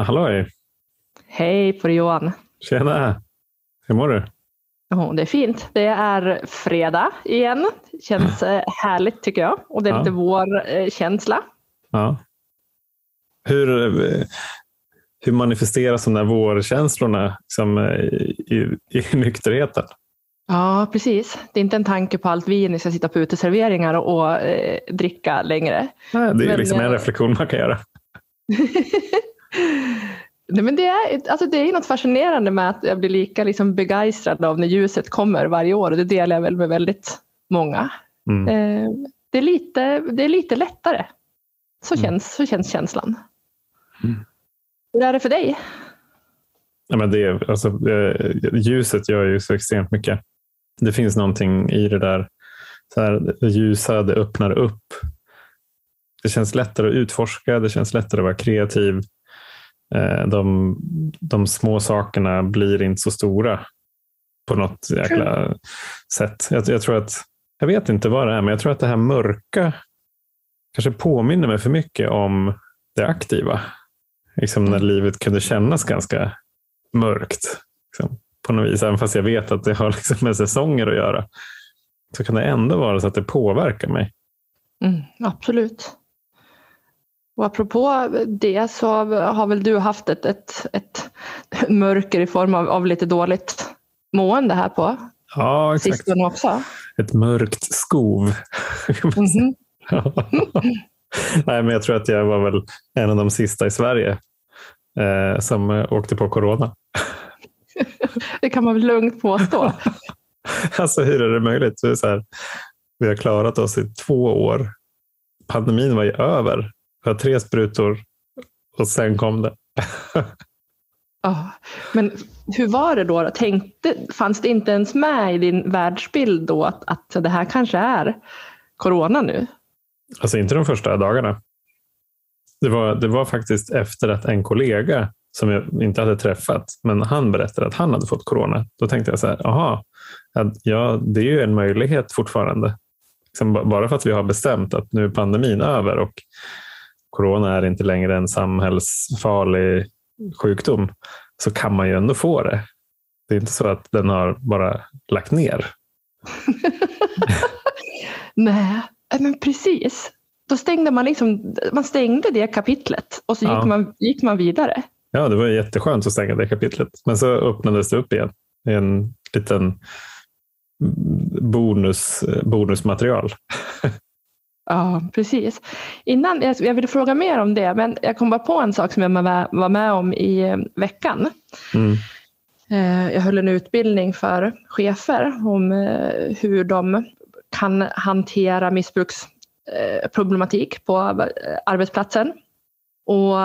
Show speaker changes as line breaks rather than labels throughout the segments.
Ah, halloj!
Hej på dig Johan!
Tjena! Hur mår du?
Oh, det är fint. Det är fredag igen. Känns eh, härligt tycker jag. Och det är
Ja.
lite vårkänsla.
Ja. Hur, hur manifesteras de där vårkänslorna liksom, i, i, nykterheten?
Ja, precis. Det är inte en tanke på allt vin jag ska sitta på uteserveringar och, och eh, dricka längre.
Nej, Det är
Men,
liksom en
eh,
reflektion man kan göra.
Nej, men det, är, alltså det är något fascinerande med att jag blir lika liksom begeistrad av när ljuset kommer varje år. Och det delar jag väl med väldigt många.
Mm.
Eh, det, är lite, det är lite lättare. Så,
Mm.
känns, så känns känslan.
Mm.
Hur är det för dig?
Ja, men det, alltså, eh, ljuset gör ju så extremt mycket. Det finns någonting i det där. Så här, det ljusa, det öppnar upp. Det känns lättare att utforska, det känns lättare att vara kreativ. Eh, De, de små sakerna blir inte så stora på något jäkla sätt. Jag, jag tror att, jag vet inte vad det är, men jag tror att det här mörka kanske påminner mig för mycket om det aktiva. Liksom när livet kunde kännas ganska mörkt. Liksom, på något vis, även fast jag vet att det har liksom med säsonger att göra. Så kan det ändå vara så att det påverkar mig.
Mm, absolut. Och apropå det så har väl du haft ett, ett, ett mörker i form av, av lite dåligt mående här på
Ja, exakt.
sistone också.
Ett mörkt skov.
Mhm.
Nej, men jag tror att jag var väl en av de sista i Sverige eh, som eh, åkte på corona.
Det kan man väl lugnt påstå.
Alltså hur är det möjligt? Det är så här, vi har klarat oss i två år. Pandemin var ju över. Vi har tre sprutor och sen kom det.
Ja, Men hur var det då? Tänkte, fanns det inte ens med i din världsbild då att, att det här kanske är corona nu?
Alltså inte de första dagarna. Det var, det var faktiskt efter att en kollega som jag inte hade träffat, men han berättade att han hade fått corona. Då tänkte jag så här, aha, att, ja, det är ju en möjlighet fortfarande. Liksom ba- bara för att vi har bestämt att nu är pandemin över och corona är inte längre en samhällsfarlig sjukdom så kan man ju ändå få det. Det är inte så att den har bara lagt ner.
Nej, äh, men precis. Då stängde man liksom, man stängde det kapitlet och så gick,
Ja.
man, gick man vidare.
Ja, det var jätteskönt att stänga det kapitlet. Men så öppnades det upp igen. En liten bonus, bonusmaterial.
Ja, precis. Innan, jag, jag ville fråga mer om det, men jag kom bara på en sak som jag var- med om i eh, veckan.
Mm.
Eh, Jag höll en utbildning för chefer om eh, hur de kan hantera missbruksproblematik på arbetsplatsen. Och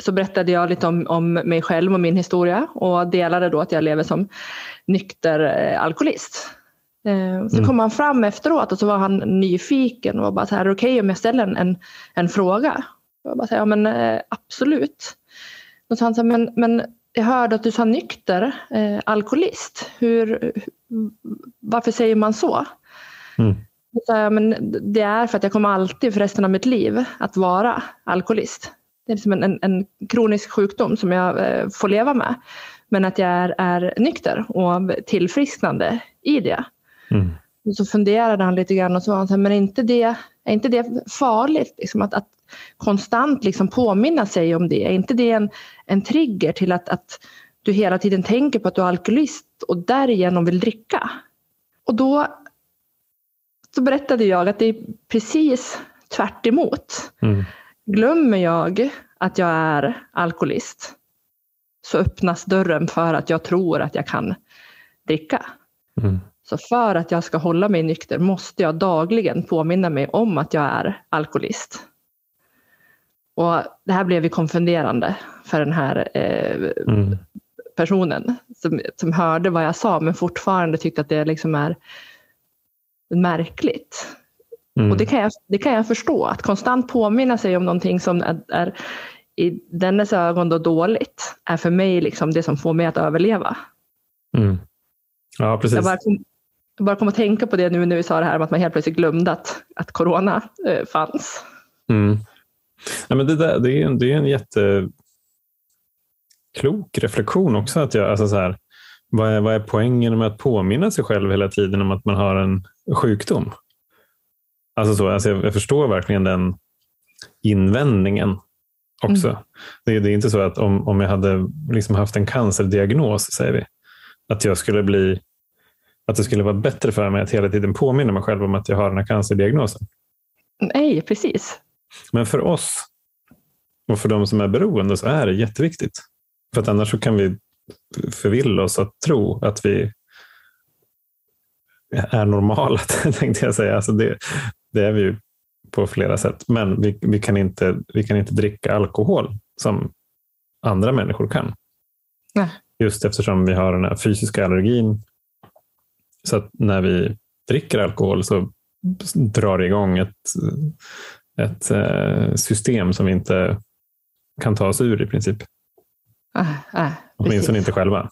så berättade jag lite om, om mig själv och min historia och delade då att jag lever som nykter alkoholist. Eh, Så
Mm.
kom han fram efteråt och så var han nyfiken och var bara så här, okej om jag ställer en, en, fråga? Jag bara så här, ja men eh, absolut. Och så sa han så här, men, men jag hörde att du sa nykter eh, alkoholist. Hur, varför säger man så?
Mm.
Sa, ja, men det är för att jag kommer alltid för resten av mitt liv att vara alkoholist. Det är liksom en, en, en kronisk sjukdom som jag eh, får leva med. Men att jag är, är nykter och tillfrisknande i det.
Mm.
Och så funderade han lite grann och så var han så här, men är inte det, är inte det farligt? Liksom att, att konstant liksom påminna sig om det. Är inte det en, en trigger till att, att du hela tiden tänker på att du är alkoholist och därigenom vill dricka? Och då så berättade jag att det är precis tvärt.
Mm.
Glömmer jag att jag är alkoholist så öppnas dörren för att jag tror att jag kan dricka.
Mm.
Så för att jag ska hålla mig nykter måste jag dagligen påminna mig om att jag är alkoholist. Och det här blev ju konfunderande för den här eh,
Mm.
personen som, som hörde vad jag sa men fortfarande tyckte att det liksom är märkligt.
Mm.
Och det kan, jag, det kan jag förstå, att konstant påminna sig om någonting som är, är i dennes ögon då dåligt är för mig liksom det som får mig att överleva.
Mm. Ja, precis.
Jag bara, kom, jag bara kom att tänka på det nu när vi sa det här om att man helt plötsligt glömde att, att corona eh, fanns.
Mm. Nej, men det, där, det, är en, det är en jätte... klok reflektion också. Att jag, alltså så här, vad, är, vad är poängen med att påminna sig själv hela tiden om att man har en sjukdom? Alltså så, alltså jag, jag förstår verkligen den invändningen också. Mm. Det, det, är inte så att om, om jag hade liksom haft en cancerdiagnos, säger vi, att jag skulle bli att det skulle vara bättre för mig att hela tiden påminna mig själv om att jag har den här cancerdiagnosen.
Nej, precis.
Men för oss och för de som är beroende så är det jätteviktigt. För att annars så kan vi förvilla oss att tro att vi är normala, tänkte jag säga. Alltså det, det är vi ju på flera sätt. Men vi, vi, kan inte, vi kan inte dricka alkohol som andra människor kan. Nej. Just eftersom vi har den här fysiska allergin. Så att när vi dricker alkohol så drar det igång ett, ett eh, system som vi inte kan ta oss ur i princip. Äh, äh, Åtminstone inte själva.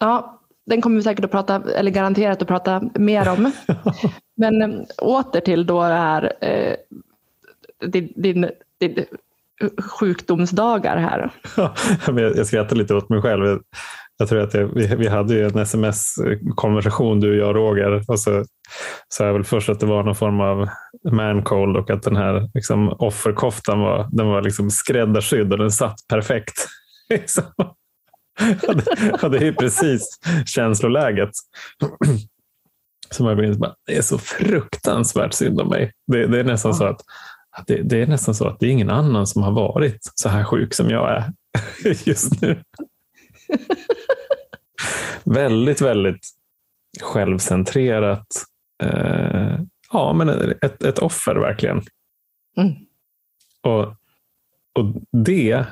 Ja, den kommer vi säkert att prata, eller garanterat att prata mer om. Men eh, åter till då det här, eh, din, din, din sjukdomsdagar här.
jag skrattar lite åt mig själv. Jag tror att jag, vi, vi hade ju en sms-konversation du, jag och Roger. Och så sa jag väl först att det var någon form av mancold och att den här liksom, offerkoftan var, den var liksom skräddarsydd och den satt perfekt. Liksom. och det är precis känsloläget. Som jag minns, det är så fruktansvärt synd om mig. Det, det är nästan så att det, det, är nästan så att det är ingen annan som har varit så här sjuk som jag är just nu. väldigt, väldigt självcentrerat. Eh, ja, men ett, ett offer verkligen. Mm. Och, och det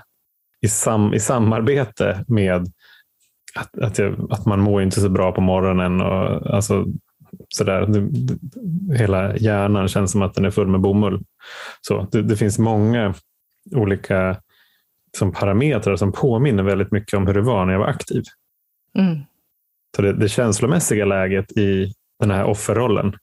i, sam, i samarbete med att, att, jag, att, man mår inte så bra på morgonen. Och, alltså, sådär, hela hjärnan känns som att den är full med bomull. Så, det, det finns många olika som parametrar som påminner väldigt mycket om hur det var när jag var aktiv. Mm. Så det, det känslomässiga läget i den här offerrollen,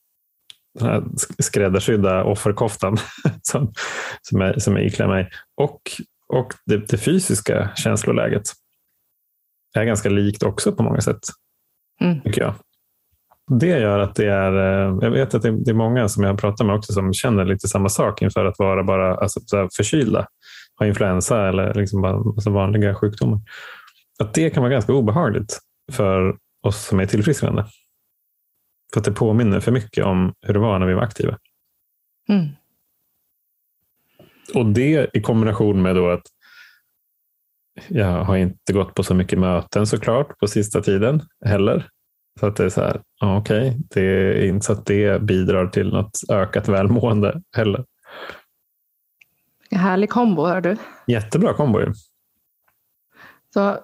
den här skräddarsydda offerkoftan som, som, jag, som jag iklär mig, och, och det, det, fysiska känsloläget är ganska likt också på många sätt, mm. tycker jag. Det gör att det är, eh, jag vet att det är många som jag pratar med också som känner lite samma sak inför att vara bara alltså, förkylda ha influensa eller liksom bara, alltså vanliga sjukdomar. Att det kan vara ganska obehagligt för oss som är tillfrisknande. För att det påminner för mycket om hur det var när vi var aktiva. Mm. Och det i kombination med då att jag har inte gått på så mycket möten såklart på sista tiden heller. Så att det är så här, okej, okay, det är inte så att det bidrar till något ökat välmående heller.
Härlig kombo, hör du.
Jättebra kombo ju.
Så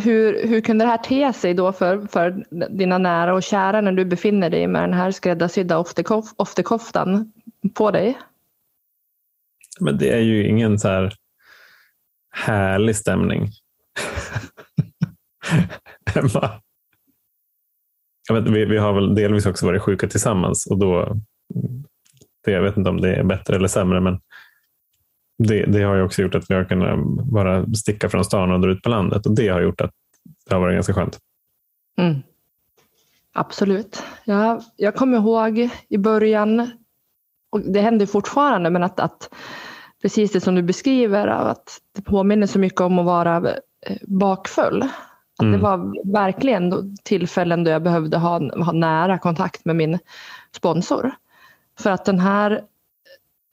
hur, hur kunde det här te sig då för, för dina nära och kära när du befinner dig med den här skräddarsydda oftekoftan på dig?
Men det är ju ingen så här härlig stämning. Emma. Vet, vi, vi har väl delvis också varit sjuka tillsammans och då, det, jag vet inte om det är bättre eller sämre, men det, det, har ju också gjort att vi har kunnat bara sticka från stan och dra ut på landet och det har gjort att det har varit ganska skönt. Mm.
Absolut. Ja, jag kommer ihåg i början, och det händer fortfarande, men att, att precis det som du beskriver, att det påminner så mycket om att vara eh, bakfull. Att mm. Det var verkligen tillfällen då jag behövde ha, ha nära kontakt med min sponsor. För att den här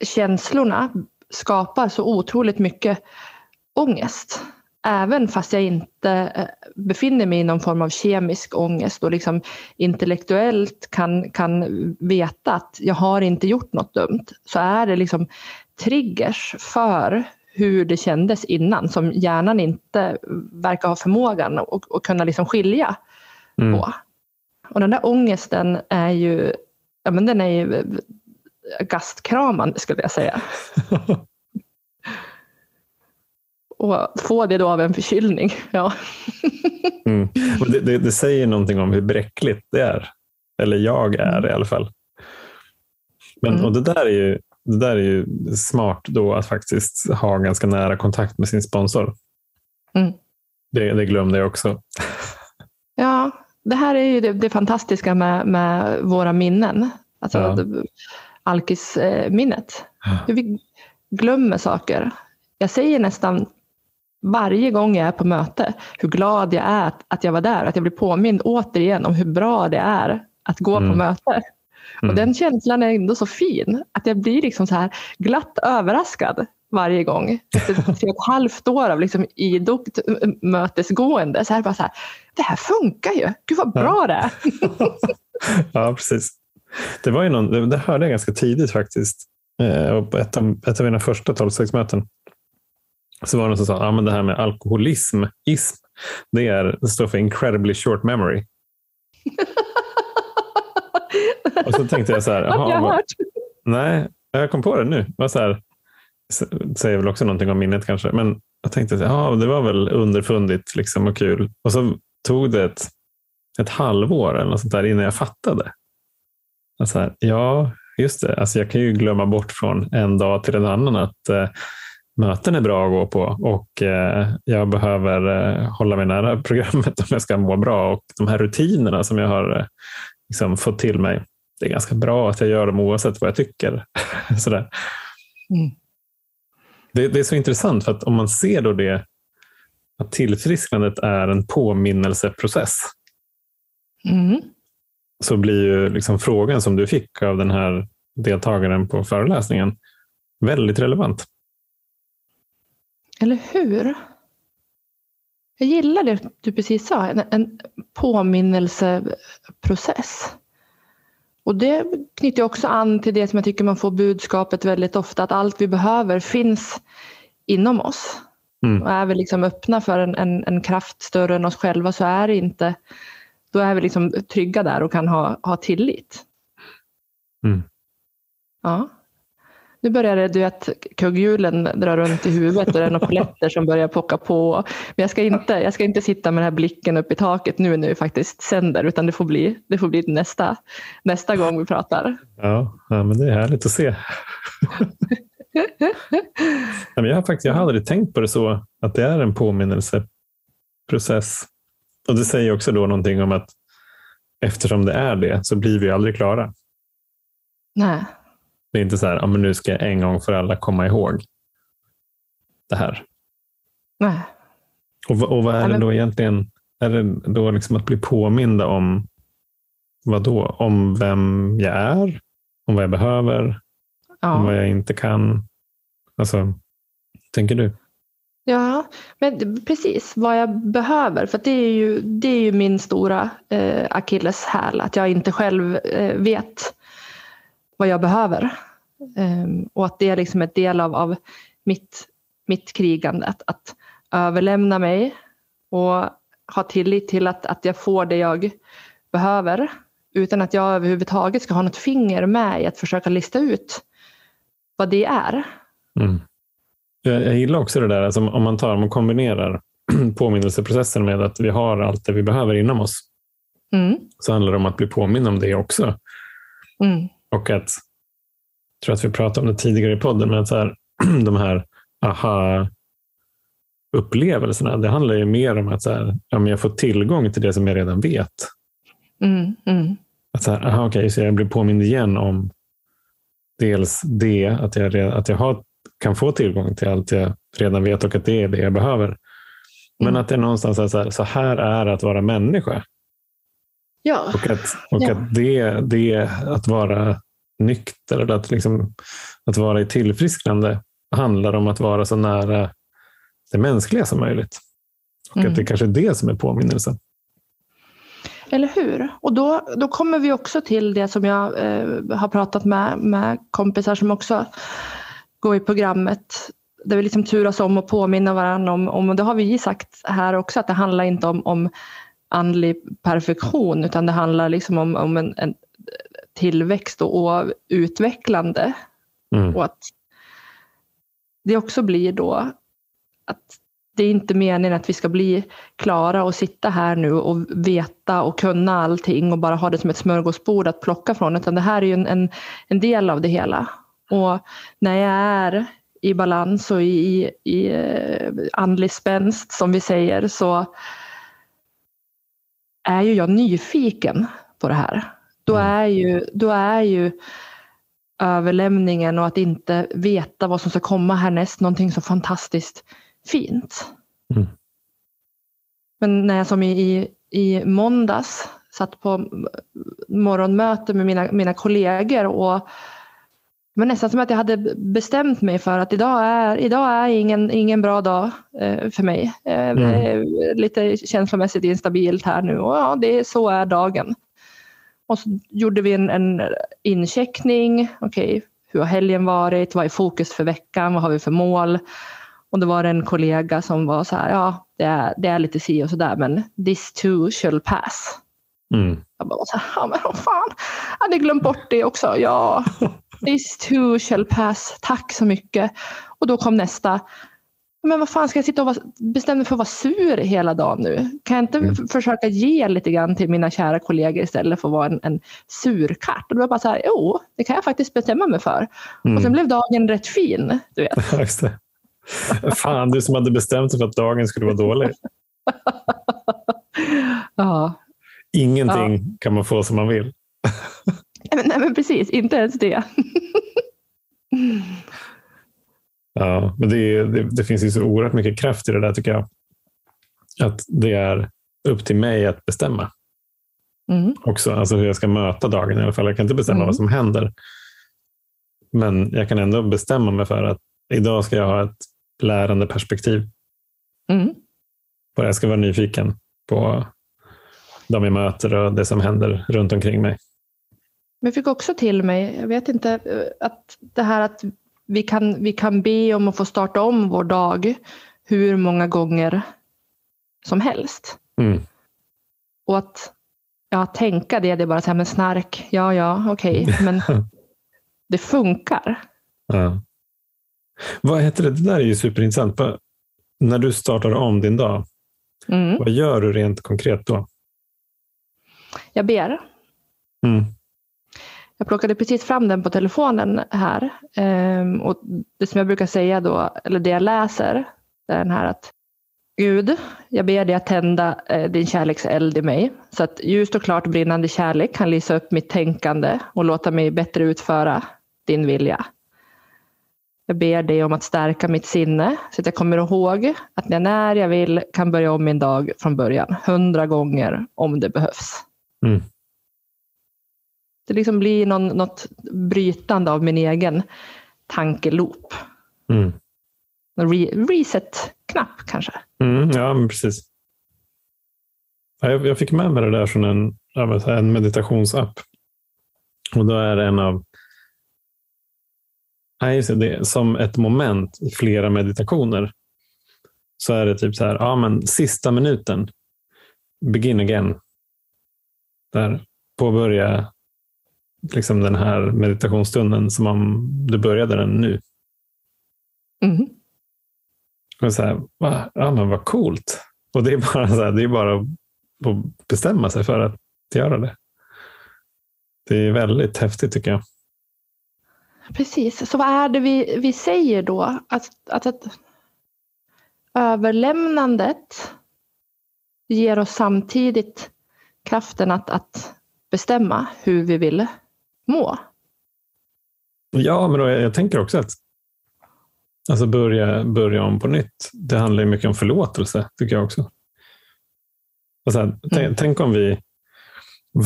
känslorna skapar så otroligt mycket ångest. Även fast jag inte eh, befinner mig i någon form av kemisk ångest och liksom intellektuellt kan, kan veta att jag har inte gjort något dumt så är det liksom triggers för hur det kändes innan som hjärnan inte verkar ha förmågan att, att kunna liksom skilja mm. på. Och den där ångesten är ju, ja, men den är ju gastkramande skulle jag säga. Och få det då av en förkylning. Ja.
mm. det, det, det, säger någonting om hur bräckligt det är. Eller jag är mm. i alla fall. Men, mm. och det, där är ju, det där är ju smart då att faktiskt ha ganska nära kontakt med sin sponsor. Mm. Det, det glömde jag också.
Ja, det här är ju det, det fantastiska med, med, våra minnen. Alltså ja. Alkisminnet. Hur vi glömmer saker. Jag säger nästan varje gång jag är på möte hur glad jag är att jag var där. Att jag blir påmind återigen om hur bra det är att gå mm. på möte. Mm. Och den känslan är ändå så fin att jag blir liksom så här glatt överraskad varje gång. Efter tre och ett halvt år av liksom idogt mötesgående. Så här bara så här, det här funkar ju. Gud vad bra ja. det är.
ja, precis. Det, var ju någon, det, hörde jag ganska tidigt faktiskt. Eh, på ett, av, ett av mina första 12 möten så var det någon som sa att ah, det här med alkoholism, ism, det, är, det står för incredibly short memory. och så tänkte jag så här,
jag
nej, jag kom på det nu. Det så här, säger väl också någonting om minnet kanske. Men jag tänkte att ja, det var väl underfundigt liksom och kul. Och så tog det ett, ett halvår eller något sånt där innan jag fattade. Så här, ja, just det. Alltså jag kan ju glömma bort från en dag till en annan att eh, möten är bra att gå på och eh, jag behöver eh, hålla mig nära programmet om jag ska må bra. Och de här rutinerna som jag har eh, liksom, fått till mig, det är ganska bra att jag gör dem oavsett vad jag tycker. Sådär. Mm. Det, det, är så intressant för att om man ser då det att tillfrisknandet är en påminnelseprocess mm. Så blir ju liksom frågan som du fick av den här deltagaren på föreläsningen väldigt relevant.
Eller hur? Jag gillar det du precis sa, en, en påminnelseprocess. Och det knyter också an till det som jag tycker man får budskapet väldigt ofta, att allt vi behöver finns inom oss. Mm. Och är vi liksom öppna för en, en, en, kraft större än oss själva så är det inte, då är vi liksom trygga där och kan ha, ha tillit. Mm. Ja. Nu börjar det, du vet, kugghjulen dra runt i huvudet och det är några polletter som börjar pocka på. Men jag ska, inte, jag ska inte sitta med den här blicken upp i taket nu när vi faktiskt sänder, utan det får bli, det får bli nästa, nästa gång vi pratar.
Ja, ja men det är härligt att se. jag, har faktiskt, jag har aldrig tänkt på det så, att det är en påminnelseprocess. Och det säger också då någonting om att eftersom det är det så blir vi aldrig klara.
Nej.
Det är inte så här, ja, men nu ska jag en gång för alla komma ihåg det här.
Nej.
Och, och vad är det då egentligen? Är det då liksom att bli påminda om vad då? Om vem jag är? Om vad jag behöver? Ja. Om vad jag inte kan? Alltså, tänker du?
Ja, men precis vad jag behöver. För det är ju, det är ju min stora eh, akilleshäl. Att jag inte själv eh, vet vad jag behöver. Um, och att det är liksom ett del av, av mitt, mitt krigande. Att, att överlämna mig och ha tillit till att, att jag får det jag behöver utan att jag överhuvudtaget ska ha något finger med i att försöka lista ut vad det är.
Mm. Jag, jag gillar också det där, alltså, om man tar, om man kombinerar påminnelseprocessen med att vi har allt det vi behöver inom oss. Mm. Så handlar det om att bli påminn om det också. Mm. Och att, jag tror att vi pratade om det tidigare i podden, men att så här, de här aha upplevelserna, det handlar ju mer om att så här, ja, men jag får tillgång till det som jag redan vet. Mm, mm. Att så här, aha, okay, så jag blir påmind igen om dels det, att jag, att jag har, kan få tillgång till allt jag redan vet och att det är det jag behöver. Men mm. att det är någonstans så här, så här är att vara människa.
Ja.
Och att, och ja. att det, det att vara nykter, eller att, liksom, att vara i tillfrisknande handlar om att vara så nära det mänskliga som möjligt. Och mm. att det kanske är det som är påminnelsen.
Eller hur? Och då, då kommer vi också till det som jag eh, har pratat med, med kompisar som också går i programmet där vi liksom turas om och påminna varandra om, om och det har vi sagt här också, att det handlar inte om, om andlig perfektion utan det handlar liksom om, om en, en tillväxt och, och utvecklande. Mm. Och att det också blir då att det är inte meningen att vi ska bli klara och sitta här nu och veta och kunna allting och bara ha det som ett smörgåsbord att plocka från utan det här är ju en, en, en del av det hela. Och när jag är i balans och i, i, eh, andlig spänst som vi säger så är ju jag nyfiken på det här. Då
Mm.
är ju, då är ju överlämningen och att inte veta vad som ska komma härnäst någonting så fantastiskt fint.
Mm.
Men när jag som i, i måndags satt på morgonmöte med mina, mina kollegor och men nästan som att jag hade bestämt mig för att idag är, idag är ingen, ingen bra dag eh, för mig. Eh, det är lite känslomässigt instabilt här nu och ja, det, så är dagen. Och så gjorde vi en, en incheckning. Okej, hur har helgen varit? Vad är fokus för veckan? Vad har vi för mål? Och då var det en kollega som var så här, ja, det är, det är lite si och så där, men this too shall pass.
Mm.
Jag bara så här, ja men vad fan, jag hade glömt bort det också. Ja, this too shall pass. Tack så mycket. Och då kom nästa. Men vad fan, ska jag sitta och bestämma mig för att vara sur hela dagen nu? Kan jag inte
Mm.
försöka ge lite grann till mina kära kollegor istället för att vara en, en surkatt? Och då var bara så här, jo, det kan jag faktiskt bestämma mig för. Och sen
Mm.
blev dagen rätt fin, du vet.
Fan, du som hade bestämt dig för att dagen skulle vara dålig.
Ja,
Ingenting kan man få som man vill.
men, nej, men precis, inte ens det.
Ja, men det, det, det finns ju så oerhört mycket kraft i det där tycker jag. Att det är upp till mig att bestämma
Mm.
också. Alltså hur jag ska möta dagen i alla fall. Jag kan inte bestämma
Mm.
vad som händer. Men jag kan ändå bestämma mig för att idag ska jag ha ett lärande perspektiv.
Mm.
Det. Jag ska vara nyfiken på de jag möter och det som händer runt omkring mig.
Men jag fick också till mig, jag vet inte, eh, att det här att vi kan, vi kan be om att få starta om vår dag hur många gånger som helst.
Mm.
Och att ja, tänka det, det är bara så här, men snark, ja, ja, okej, men det funkar.
Ja. Vad heter det? Det där är ju superintressant. När du startar om din dag,
Mm.
vad gör du rent konkret då?
Jag ber.
Mm.
Jag plockade precis fram den på telefonen här. Ehm, och det som jag brukar säga då, eller det jag läser, det är den här att Gud, jag ber dig att tända din din kärlekseld i mig så att ljust och klart brinnande kärlek kan lysa upp mitt tänkande och låta mig bättre utföra din vilja. Jag ber dig om att stärka mitt sinne så att jag kommer ihåg att jag när jag vill kan börja om min dag från början, hundra gånger om det behövs.
Mm.
Det liksom blir någon, något brytande av min egen tankeloop.
Mm.
En re, reset-knapp kanske.
Mm, ja, precis. Ja, Jag, fick med mig det där från en, en meditationsapp. Och då är det en av Nej, just det, som ett moment i flera meditationer. Så är det typ så här, ja men sista minuten, begin again. Där påbörja liksom den här meditationsstunden som om du började den nu.
Mm.
Och så här, va? Ja, men vad coolt. Och det är bara, så här, det är bara att bestämma sig för att göra det. Det är väldigt häftigt tycker jag.
Precis, så vad är det vi, vi säger då? Att, att, att överlämnandet ger oss samtidigt kraften att, att bestämma hur vi vill må.
Ja, men jag, jag tänker också att alltså börja, börja om på nytt. Det handlar ju mycket om förlåtelse, tycker jag också. Och så här, tänk,
Mm.
tänk om vi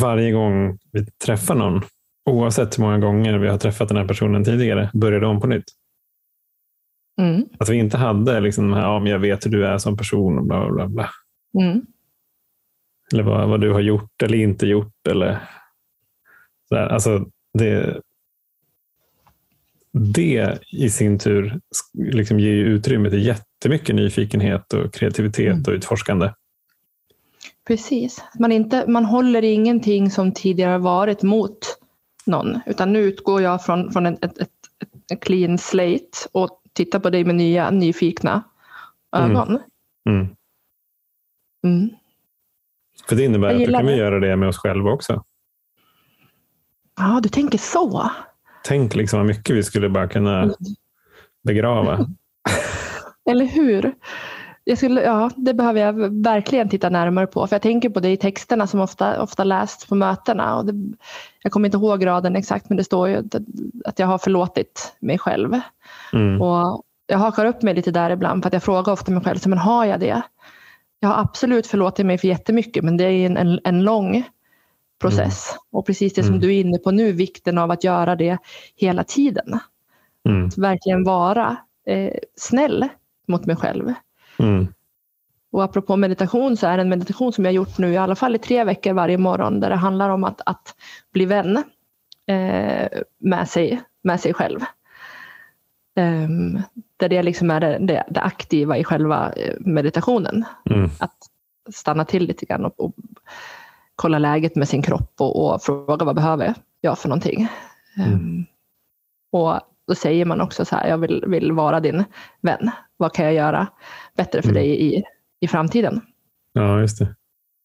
varje gång vi träffar någon, oavsett hur många gånger vi har träffat den här personen tidigare, började om på nytt.
Mm.
Att vi inte hade liksom ja, men jag vet hur du är som person, och bla, bla, bla.
Mm.
Eller vad, vad du har gjort eller inte gjort. Eller så här. Alltså, det, det i sin tur liksom ger utrymme till jättemycket nyfikenhet och kreativitet
Mm.
och utforskande.
Precis. Man, inte, man håller ingenting som tidigare varit mot någon. Utan nu utgår jag från, från ett, ett, ett, clean slate och tittar på dig med nya nyfikna
Mm.
ögon.
Mm.
Mm.
För det innebär
Jag
att
gillar
kan
det.
göra det med oss själva också.
Ja, du tänker så.
Tänk liksom vad mycket vi skulle bara kunna begrava.
Eller hur? Jag skulle, ja, det behöver jag verkligen titta närmare på. För jag tänker på det i texterna som ofta, ofta lästs på mötena. Och det, jag kommer inte ihåg raden exakt, men det står ju att jag har förlåtit mig själv. Mm. Och jag hakar upp mig lite där ibland, för att jag frågar ofta mig själv, men har jag det? Jag har absolut förlåtit mig för jättemycket, men det är en, en, en lång process. Mm. Och precis det som mm. du är inne på nu, vikten av att göra det hela tiden. Mm. Att verkligen vara eh, snäll mot mig själv. Mm. Och apropå meditation så är det en meditation som jag gjort nu i alla fall i tre veckor varje morgon där det handlar om att, att bli vän eh, med, sig, med sig själv. Um, där det liksom är det, det, det, aktiva i själva eh, meditationen. Mm. Att stanna till lite grann och, och kolla läget med sin kropp och, och, fråga vad behöver jag för någonting. Mm. Um, och då säger man också så här, jag vill, vill vara din vän. Vad kan jag göra bättre för mm. dig i, i framtiden?
Ja, just det.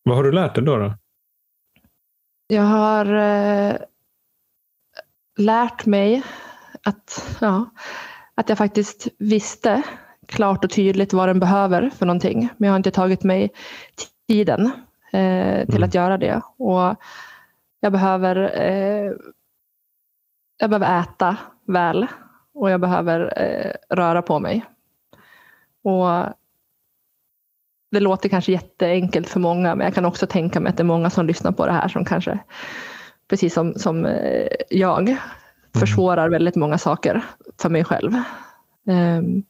Vad har du lärt dig då? då?
Jag har eh, lärt mig att, ja, att jag faktiskt visste klart och tydligt vad den behöver för någonting. Men jag har inte tagit mig tiden eh, till mm. att göra det. Och jag behöver, eh, jag behöver äta väl och jag behöver eh, röra på mig. Och det låter kanske jätteenkelt för många, men jag kan också tänka mig att det är många som lyssnar på det här som kanske, precis som, som eh, jag, mm. försvårar väldigt många saker för mig själv. Um,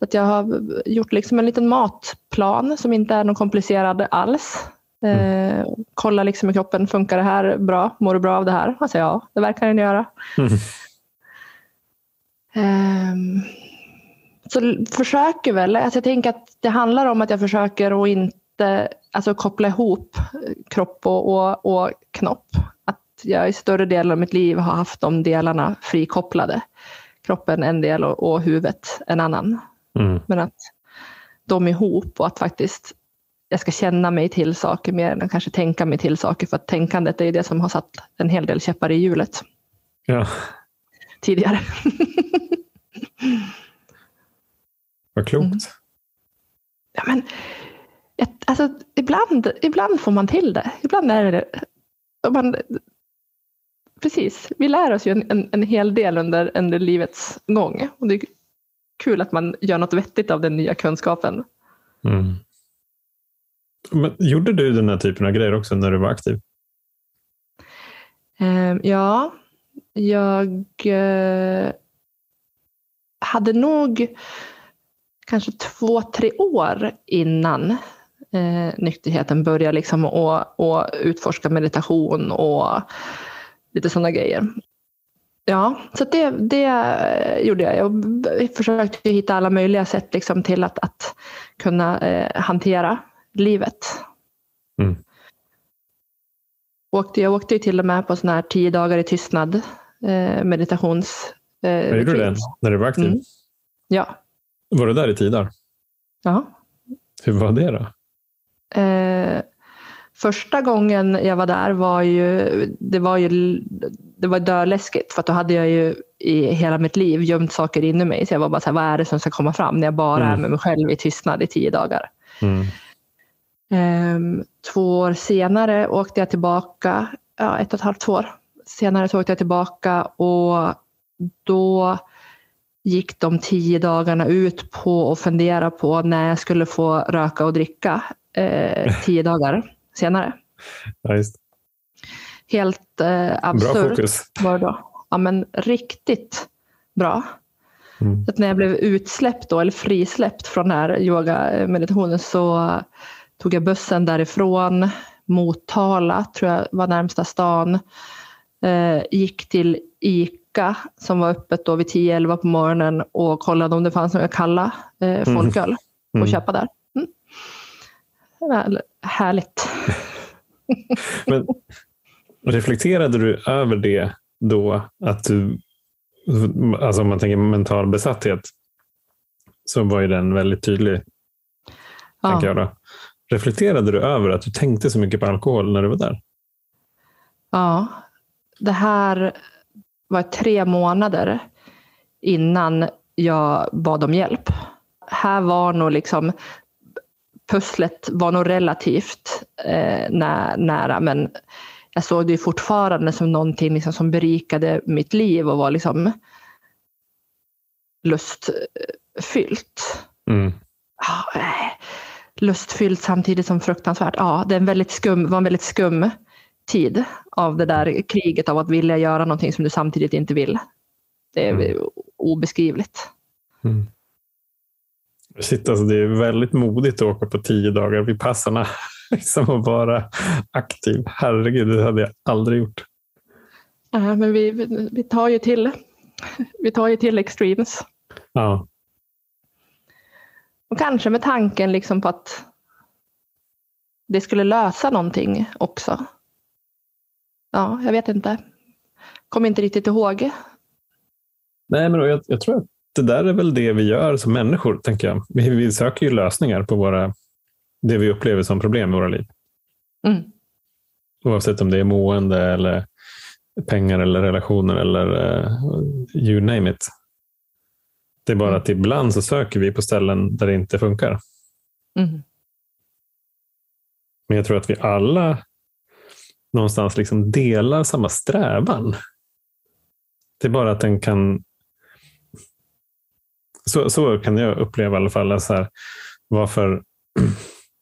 att jag har gjort liksom en liten matplan som inte är någon komplicerad alls. Mm. Uh, kolla liksom i kroppen, funkar det här bra? Mår du bra av det här? Alltså ja, det verkar den göra. Mm. Um, så försöker väl, alltså jag tänker att det handlar om att jag försöker att inte alltså koppla ihop kropp och, och, och knopp. Att jag i större delen av mitt liv har haft de delarna frikopplade. Kroppen en del och, och huvudet en annan. Mm. Men att de ihop och att faktiskt jag ska känna mig till saker mer än att kanske tänka mig till saker. För att tänkandet är det som har satt en hel del käppar i hjulet.
Ja.
Tidigare.
Vad klokt. Mm.
Ja, men, alltså, ibland, ibland får man till det. Ibland är det man, Precis, vi lär oss ju en, en, en, hel del under, under livets gång. Och det är kul att man gör något vettigt av den nya kunskapen. Mm.
Men, gjorde du den här typen av grejer också när du var aktiv?
Ehm, ja, jag eh, hade nog kanske två, tre år innan eh, nykterheten började liksom och, och utforska meditation och lite sådana grejer. Ja, så det, det gjorde jag. Jag försökte hitta alla möjliga sätt liksom till att, att kunna eh, hantera livet. Mm. Åkte, jag åkte till och med på sån här tio dagar i tystnad eh, meditations...
Eh, gjorde du det när du var aktiv? Mm.
Ja.
Var du där i tio dagar?
Ja.
Hur var det då?
Eh, första gången jag var där var ju, det var ju det var döläskigt för då hade jag ju i hela mitt liv gömt saker in i mig. Så jag var bara så här, vad är det som ska komma fram när jag bara mm. är med mig själv i tystnad i tio dagar. Mm. Eh, två år senare åkte jag tillbaka, ja, ett och ett halvt, två år senare så åkte jag tillbaka och då gick de tio dagarna ut på att fundera på när jag skulle få röka och dricka eh, tio dagar senare.
Ja,
Helt eh, absurt var det då. Ja, men riktigt bra. Mm. Så när jag blev utsläppt då, eller frisläppt från den här yogameditationen så tog jag bussen därifrån. Motala tror jag var närmsta stan. Eh, gick till ICA som var öppet då vid 10-11 på morgonen och kollade om det fanns några kalla eh, mm. folköl mm. att köpa där. Mm. Härligt.
Men reflekterade du över det då? Att du, alltså om man tänker mental besatthet, så var ju den väldigt tydlig. Ja. Jag då. Reflekterade du över att du tänkte så mycket på alkohol när du var där?
Ja, det här var tre månader innan jag bad om hjälp. Här var nog liksom pusslet var nog relativt eh, nä, nära men jag såg det fortfarande som någonting liksom som berikade mitt liv och var liksom lustfyllt.
Mm.
Eh, lustfyllt samtidigt som fruktansvärt. Ja, det är en väldigt skum, var en väldigt skum tid av det där kriget av att vilja göra någonting som du samtidigt inte vill. Det är
Mm.
obeskrivligt.
Mm. Shit, alltså det är väldigt modigt att åka på tio dagar vid passarna. Liksom att vara aktiv. Herregud, det hade jag aldrig gjort.
Ja, men vi, vi, vi tar ju till vi tar ju till extremes.
Ja,
Och kanske med tanken liksom på att det skulle lösa någonting också. Ja, jag vet inte. Kommer inte riktigt ihåg.
Nej, men jag, jag tror att det där är väl det vi gör som människor, tänker jag. Vi, vi söker ju lösningar på våra, det vi upplever som problem i våra liv.
Mm.
Oavsett om det är mående eller pengar eller relationer eller uh, you name it. Det är bara
Mm.
att ibland så söker vi på ställen där det inte funkar.
Mm.
Men jag tror att vi alla någonstans liksom delar samma strävan. Det är bara att den kan... Så, så kan jag uppleva i alla fall. Så här, varför,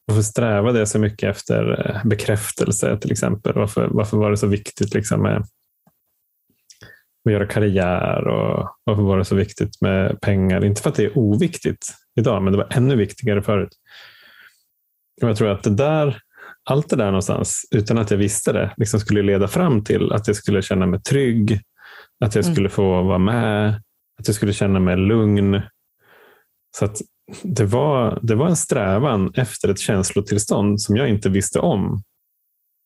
varför strävade jag så mycket efter eh, bekräftelse till exempel? Varför, varför var det så viktigt liksom med att göra karriär och varför var det så viktigt med pengar? Inte för att det är oviktigt idag, men det var ännu viktigare förut. Och jag tror att det där allt det där någonstans, utan att jag visste det, liksom skulle leda fram till att jag skulle känna mig trygg, att jag
Mm.
skulle få vara med, att jag skulle känna mig lugn. Så att det var, det var en strävan efter ett känslotillstånd som jag inte visste om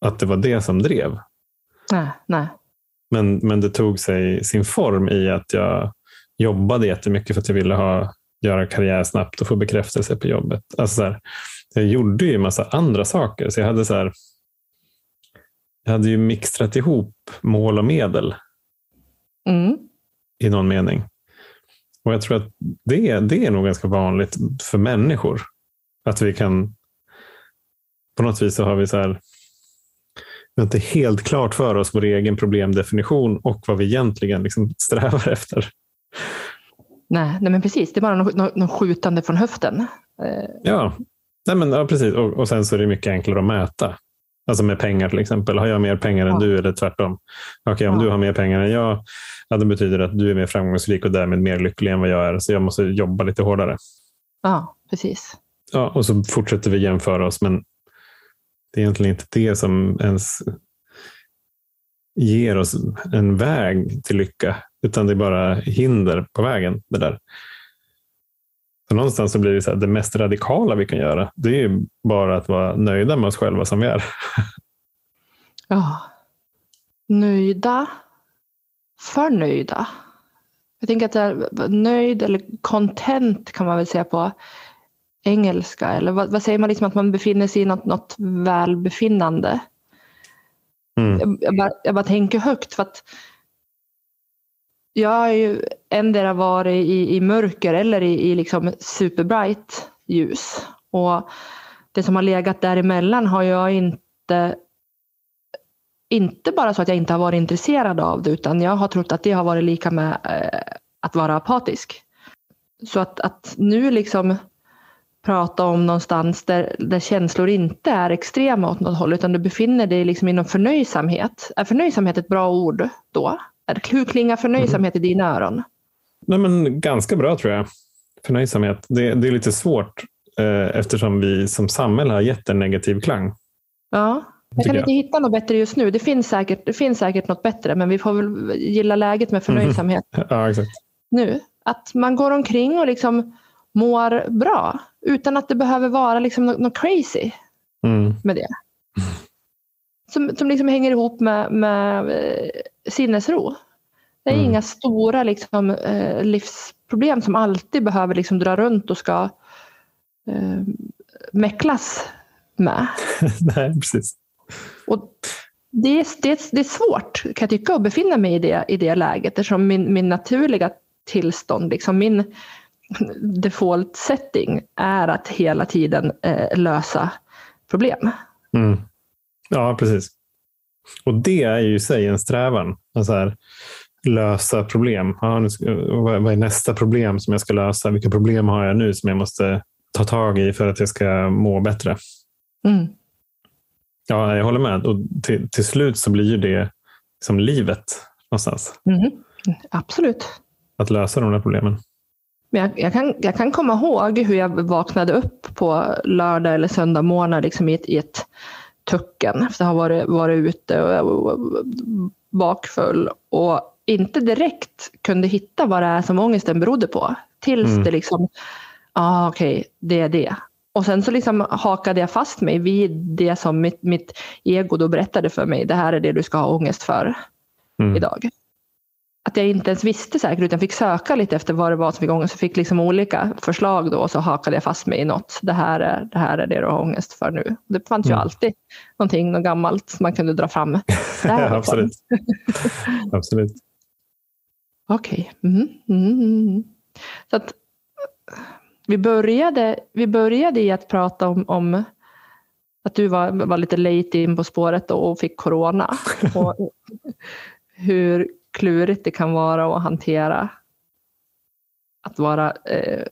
att det var det som drev.
Nej, nej.
Men, men det tog sig sin form i att jag jobbade jättemycket för att jag ville ha, göra karriär snabbt och få bekräftelse på jobbet. Alltså så här, jag gjorde ju en massa andra saker. Så jag hade så här, jag hade ju mixtrat ihop mål och medel
Mm.
i någon mening. Och jag tror att det, det är nog ganska vanligt för människor. Att vi kan, på något vis så har vi så här, vi har inte helt klart för oss vår egen problemdefinition och vad vi egentligen liksom strävar efter.
Nej, nej, men precis. Det är bara något, skjutande från höften. Eh,
Ja, Nej, men, ja precis. Och, och sen så är det mycket enklare att mäta. Alltså med pengar till exempel. Har jag mer pengar än
Ja.
du eller tvärtom? Okej, om
Ja.
du har mer pengar än jag, ja, det betyder att du är mer framgångsrik och därmed mer lycklig än vad jag är. Så jag måste jobba lite hårdare.
ja, precis.
Ja, och så fortsätter vi jämföra oss, men det är egentligen inte det som ens ger oss en väg till lycka, utan det är bara hinder på vägen. Det där. Så någonstans så blir det så här, det mest radikala vi kan göra, det är ju bara att vara nöjda med oss själva som vi är.
Ja. Nöjda. Förnöjda. Jag tänker att det är nöjd eller content kan man väl säga på engelska. Eller vad, vad säger man, liksom att man befinner sig i något, något välbefinnande.
Mm.
Jag, jag, bara, jag bara tänker högt för att jag har ju endera varit i, i mörker eller i, i liksom superbright ljus. Och det som har legat däremellan har jag inte inte bara så att jag inte har varit intresserad av det utan jag har trott att det har varit lika med eh, att vara apatisk. Så att, att nu liksom prata om någonstans där, där känslor inte är extrema åt något håll utan du befinner dig liksom inom förnöjsamhet. Är förnöjsamhet ett bra ord då? Hur klingar förnöjsamhet i dina öron?
Nej, men ganska bra tror jag. Förnöjsamhet. Det, det är lite svårt eh, eftersom vi som samhälle har gett en negativ klang.
Ja, jag kan
Tycker
inte hitta något bättre just nu. Det finns, säkert, det finns säkert något bättre men vi får väl gilla läget med förnöjsamhet.
Ja, exakt.
nu. Att man går omkring och liksom mår bra utan att det behöver vara liksom något, något crazy
Mm.
med det. Som, som liksom hänger ihop med, med eh, sinnesro. Det är
Mm.
inga stora liksom, eh, livsproblem som alltid behöver liksom dra runt och ska eh, mäcklas med.
Nej, precis.
Och det, är, det, det är svårt kan jag tycka att befinna mig i det, i det läget eftersom min, min naturliga tillstånd. Liksom min default setting är att hela tiden eh, lösa problem.
Mm. Ja, precis. Och det är ju i sig en strävan. Alltså här, lösa problem. Ja, nu ska, vad är nästa problem som jag ska lösa? Vilka problem har jag nu som jag måste ta tag i för att jag ska må bättre?
Mm.
Ja, jag håller med. Och till, till slut så blir ju det som livet någonstans.
Mm. Absolut.
Att lösa de där problemen.
Men jag, jag, kan, jag kan komma ihåg hur jag vaknade upp på lördag eller söndag morgon liksom i, ett, i ett tucken efter att ha varit, varit ute och, och bakfull och inte direkt kunde hitta vad det är som ångesten berodde på. Tills mm. det liksom, ja ah, okej, okay, det är det. Och sen så liksom hakade jag fast mig vid det som mitt, mitt ego då berättade för mig. Det här är det du ska ha ångest för mm. idag. Att jag inte ens visste säkert utan fick söka lite efter vad det var som fick ångest. Så fick liksom olika förslag då och så hakade jag fast mig i något. Det här är det, här är det du har ångest för nu. Det fanns mm. ju alltid någonting något gammalt man kunde dra fram.
ja, absolut. absolut.
Okej. Okay. Mm, mm, mm, så att vi började, vi började i att prata om, om att du var, var lite late in på spåret och fick corona. Och hur klurigt det kan vara att hantera att vara eh,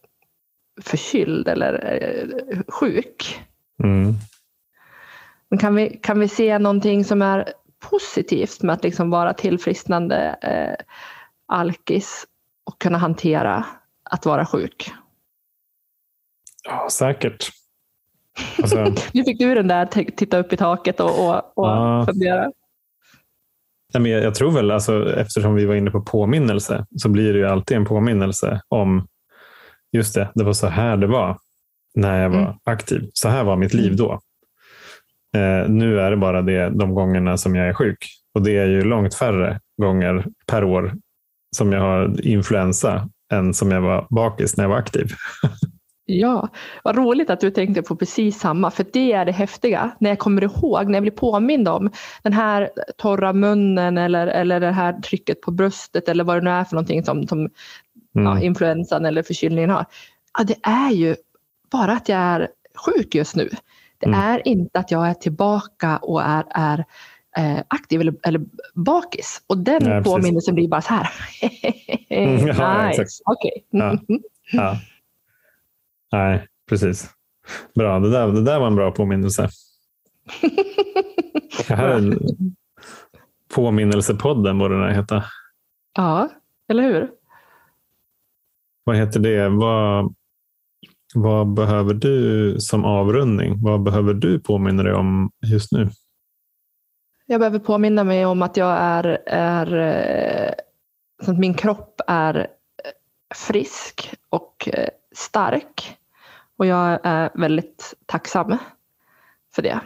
förkyld eller eh, sjuk.
Mm.
Men kan vi, kan vi se någonting som är positivt med att liksom vara tillfrisknande eh, alkis och kunna hantera att vara sjuk?
Ja, säkert. Alltså...
nu fick du den där titta upp i taket och, och, och ja. fundera.
Nej, men jag, tror väl, alltså, eftersom vi var inne på påminnelse, så blir det ju alltid en påminnelse om just det, det var så här det var när jag var mm. aktiv. Så här var mitt liv då. Eh, nu är det bara det de gångerna som jag är sjuk. Och det är ju långt färre gånger per år som jag har influensa än som jag var bakis när jag var aktiv.
Ja, vad roligt att du tänkte på precis samma, för det är det häftiga. När jag kommer ihåg, när jag blir påmind om den här torra munnen eller, eller det här trycket på bröstet eller vad det nu är för någonting som, som mm. ja, influensan eller förkylningen har. Ja, det är ju bara att jag är sjuk just nu. Det mm. är inte att jag är tillbaka och är, är eh, aktiv eller, eller bakis. Och den ja, påminnelsen blir bara så här. nice, okej. Okay.
Ja. Nej, precis. Bra, det där, det där var en bra påminnelse. det här är påminnelsepodden borde den heta.
Ja, eller hur?
Vad heter det? Vad, vad behöver du som avrundning? Vad behöver du påminna dig om just nu?
Jag behöver påminna mig om att jag är, är eh, att min kropp är frisk och eh, stark. Och jag är väldigt tacksam för det.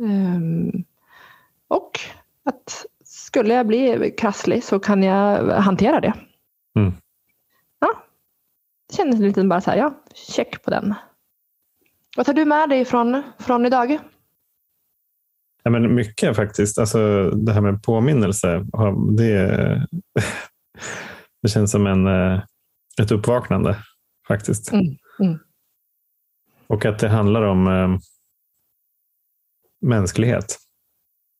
Um, och att skulle jag bli krasslig så kan jag hantera det.
Mm.
Ja, det kändes lite bara så här, ja, check på den. Vad tar du med dig från, från idag?
Ja, men mycket faktiskt. Alltså, det här med påminnelse, det, det känns som en, eh, ett uppvaknande faktiskt.
Mm, mm.
Och att det handlar om eh, mänsklighet.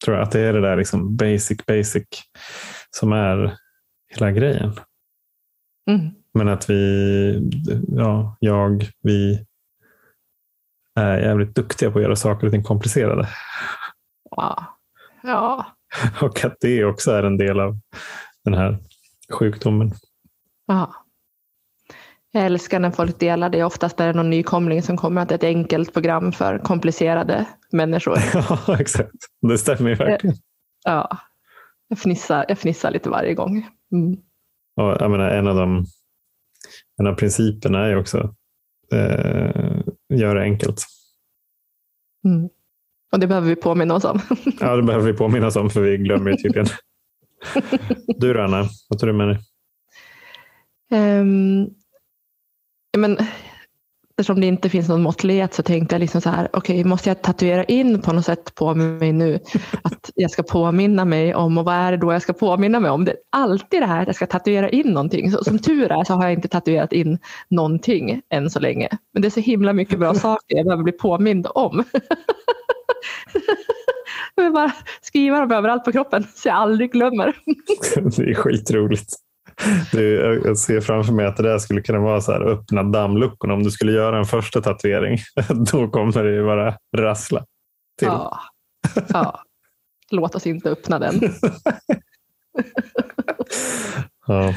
Tror jag att det är det där liksom basic, basic som är hela grejen.
Mm.
Men att vi, ja, jag, vi är jävligt duktiga på att göra saker och ting komplicerade.
Wow. Ja.
Och att det också är en del av den här sjukdomen.
Ja. Jag älskar när folk delar det. Oftast är det någon nykomling som kommer att ett enkelt program för komplicerade människor.
Ja, exakt. Det stämmer ju verkligen.
Ja, jag fnissar, jag fnissar lite varje gång. Mm.
Och, jag menar, en, av de, en av principerna är ju också eh, gör det enkelt.
Mm. Och det behöver vi påminna oss om.
ja, det behöver vi påminna oss om för vi glömmer det tydligen. du då Anna, vad tar du med dig?
Um, men, eftersom det inte finns någon måttlighet så tänkte jag liksom så här, okej, okay, måste jag tatuera in på något sätt på mig nu att jag ska påminna mig om och vad är det då jag ska påminna mig om? Det är alltid det här att jag ska tatuera in någonting. Så, som tur är så har jag inte tatuerat in någonting än så länge. Men det är så himla mycket bra saker jag behöver bli påmind om. jag vill bara skriva dem överallt på kroppen så jag aldrig glömmer.
det är skitroligt. Det, jag ser framför mig att det där skulle kunna vara så här öppna dammluckorna. Om du skulle göra en första tatuering, då kommer det ju bara rassla till.
Ja. ja. Låt oss inte öppna den.
ja.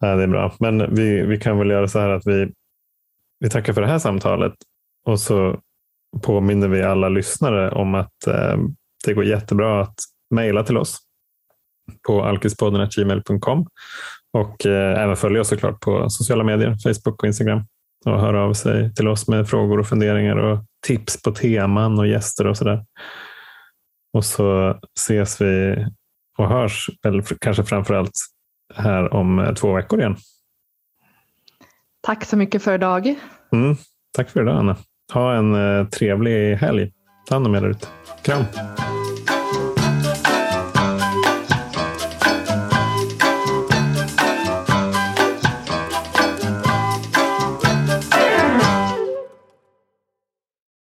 ja, det är bra. Men vi, vi kan väl göra så här att vi, vi tackar för det här samtalet och så påminner vi alla lyssnare om att eh, det går jättebra att mejla till oss på alkispodden.gmail.com och eh, även följa oss såklart på sociala medier, Facebook och Instagram och höra av sig till oss med frågor och funderingar och tips på teman och gäster och sådär. Och så ses vi och hörs, eller kanske framför allt här om eh, två veckor igen.
Tack så mycket för idag.
Mm, tack för idag Anna. Ha en eh, trevlig helg. Ta hand om er där ute. Kram!